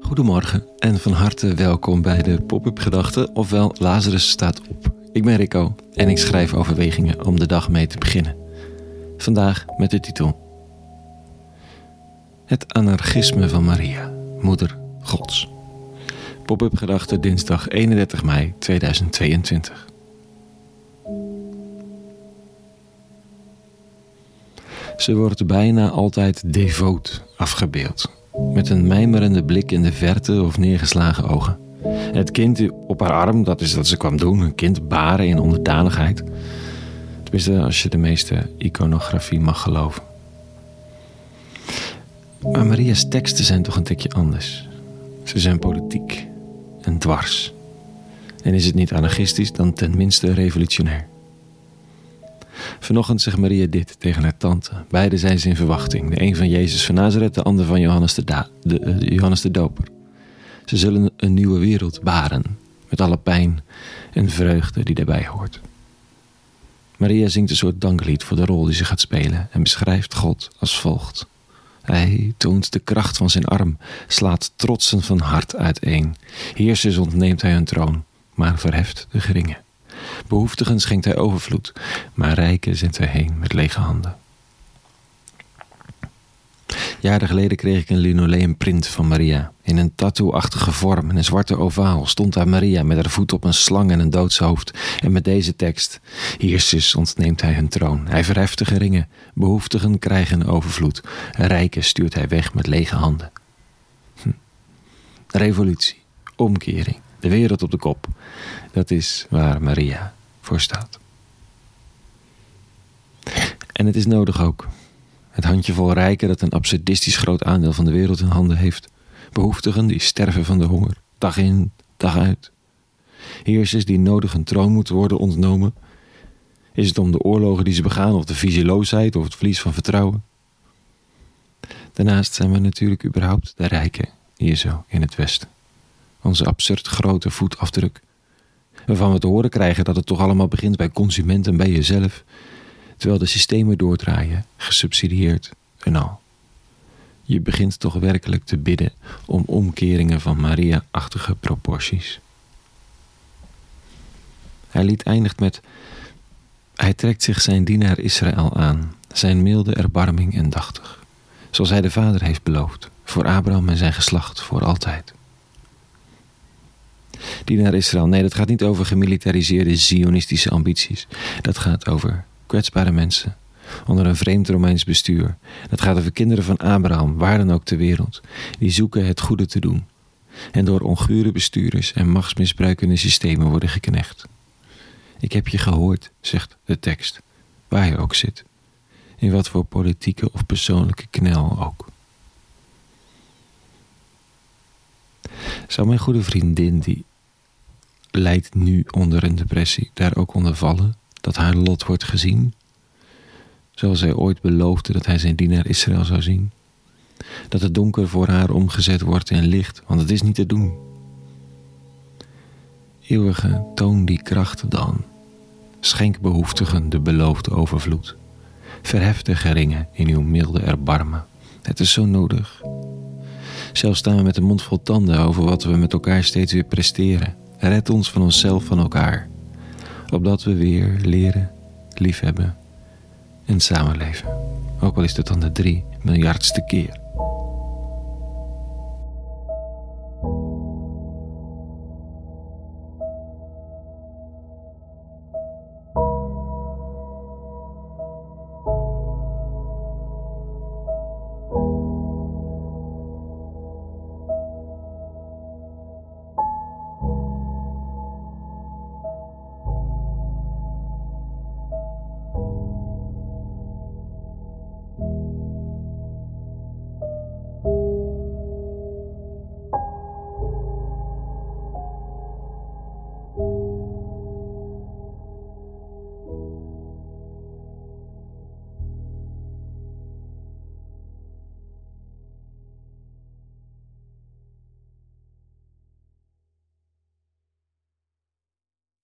Goedemorgen en van harte welkom bij de Pop-up Gedachten, ofwel Lazarus staat op. Ik ben Rico en ik schrijf overwegingen om de dag mee te beginnen. Vandaag met de titel Het anarchisme van Maria, Moeder Gods. Pop-up Gedachten dinsdag 31 mei 2022. Ze wordt bijna altijd devoot afgebeeld, met een mijmerende blik in de verte of neergeslagen ogen. Het kind op haar arm, dat is wat ze kwam doen, een kind baren in onderdanigheid. Tenminste, als je de meeste iconografie mag geloven. Maar Maria's teksten zijn toch een tikje anders. Ze zijn politiek en dwars. En is het niet anarchistisch, dan tenminste revolutionair. Vanochtend zegt Maria dit tegen haar tante. Beiden zijn ze in verwachting. De een van Jezus van Nazareth, de ander van Johannes de, de uh, Johannes de Doper. Ze zullen een nieuwe wereld baren, met alle pijn en vreugde die daarbij hoort. Maria zingt een soort danklied voor de rol die ze gaat spelen en beschrijft God als volgt. Hij toont de kracht van zijn arm, slaat trotsen van hart uiteen. Heersers ontneemt hij hun troon, maar verheft de geringen. Behoeftigen schenkt hij overvloed, maar rijken zendt hij heen met lege handen. Jaren geleden kreeg ik een linoleumprint van Maria. In een tattoo-achtige vorm, in een zwarte ovaal, stond daar Maria met haar voet op een slang en een doodshoofd. En met deze tekst: Heersers ontneemt hij hun troon. Hij verheft de geringen. Behoeftigen krijgen overvloed. Rijken stuurt hij weg met lege handen. Hm. Revolutie, omkering, de wereld op de kop. Dat is waar Maria voor staat. En het is nodig ook. Het handjevol rijken dat een absurdistisch groot aandeel van de wereld in handen heeft. Behoeftigen die sterven van de honger, dag in, dag uit. Heersers die nodig een troon moeten worden ontnomen. Is het om de oorlogen die ze begaan, of de visieloosheid, of het verlies van vertrouwen? Daarnaast zijn we natuurlijk überhaupt de rijken, hier zo in het Westen. Onze absurd grote voetafdruk. Waarvan we te horen krijgen dat het toch allemaal begint bij consumenten en bij jezelf terwijl de systemen doordraaien, gesubsidieerd en al. Je begint toch werkelijk te bidden om omkeringen van Maria-achtige proporties. Hij liet eindigt met: Hij trekt zich zijn dienaar Israël aan, zijn milde erbarming en dachtig, zoals hij de Vader heeft beloofd, voor Abraham en zijn geslacht voor altijd. Dienaar Israël, nee, dat gaat niet over gemilitariseerde zionistische ambities. Dat gaat over kwetsbare mensen onder een vreemd Romeins bestuur. Dat gaat over kinderen van Abraham, waar dan ook ter wereld, die zoeken het goede te doen en door ongure bestuurders en machtsmisbruikende systemen worden geknecht. Ik heb je gehoord, zegt de tekst, waar je ook zit, in wat voor politieke of persoonlijke knel ook. Zou mijn goede vriendin, die lijdt nu onder een depressie, daar ook onder vallen? dat haar lot wordt gezien, zoals hij ooit beloofde dat hij zijn dienaar Israël zou zien. Dat het donker voor haar omgezet wordt in licht, want het is niet te doen. Eeuwige, toon die kracht dan. Schenk behoeftigen de beloofde overvloed. Verhef de geringen in uw milde erbarmen. Het is zo nodig. Zelfs staan we met een mond vol tanden over wat we met elkaar steeds weer presteren. Red ons van onszelf, van elkaar opdat we weer leren, liefhebben en samenleven. Ook al is het dan de drie miljardste keer.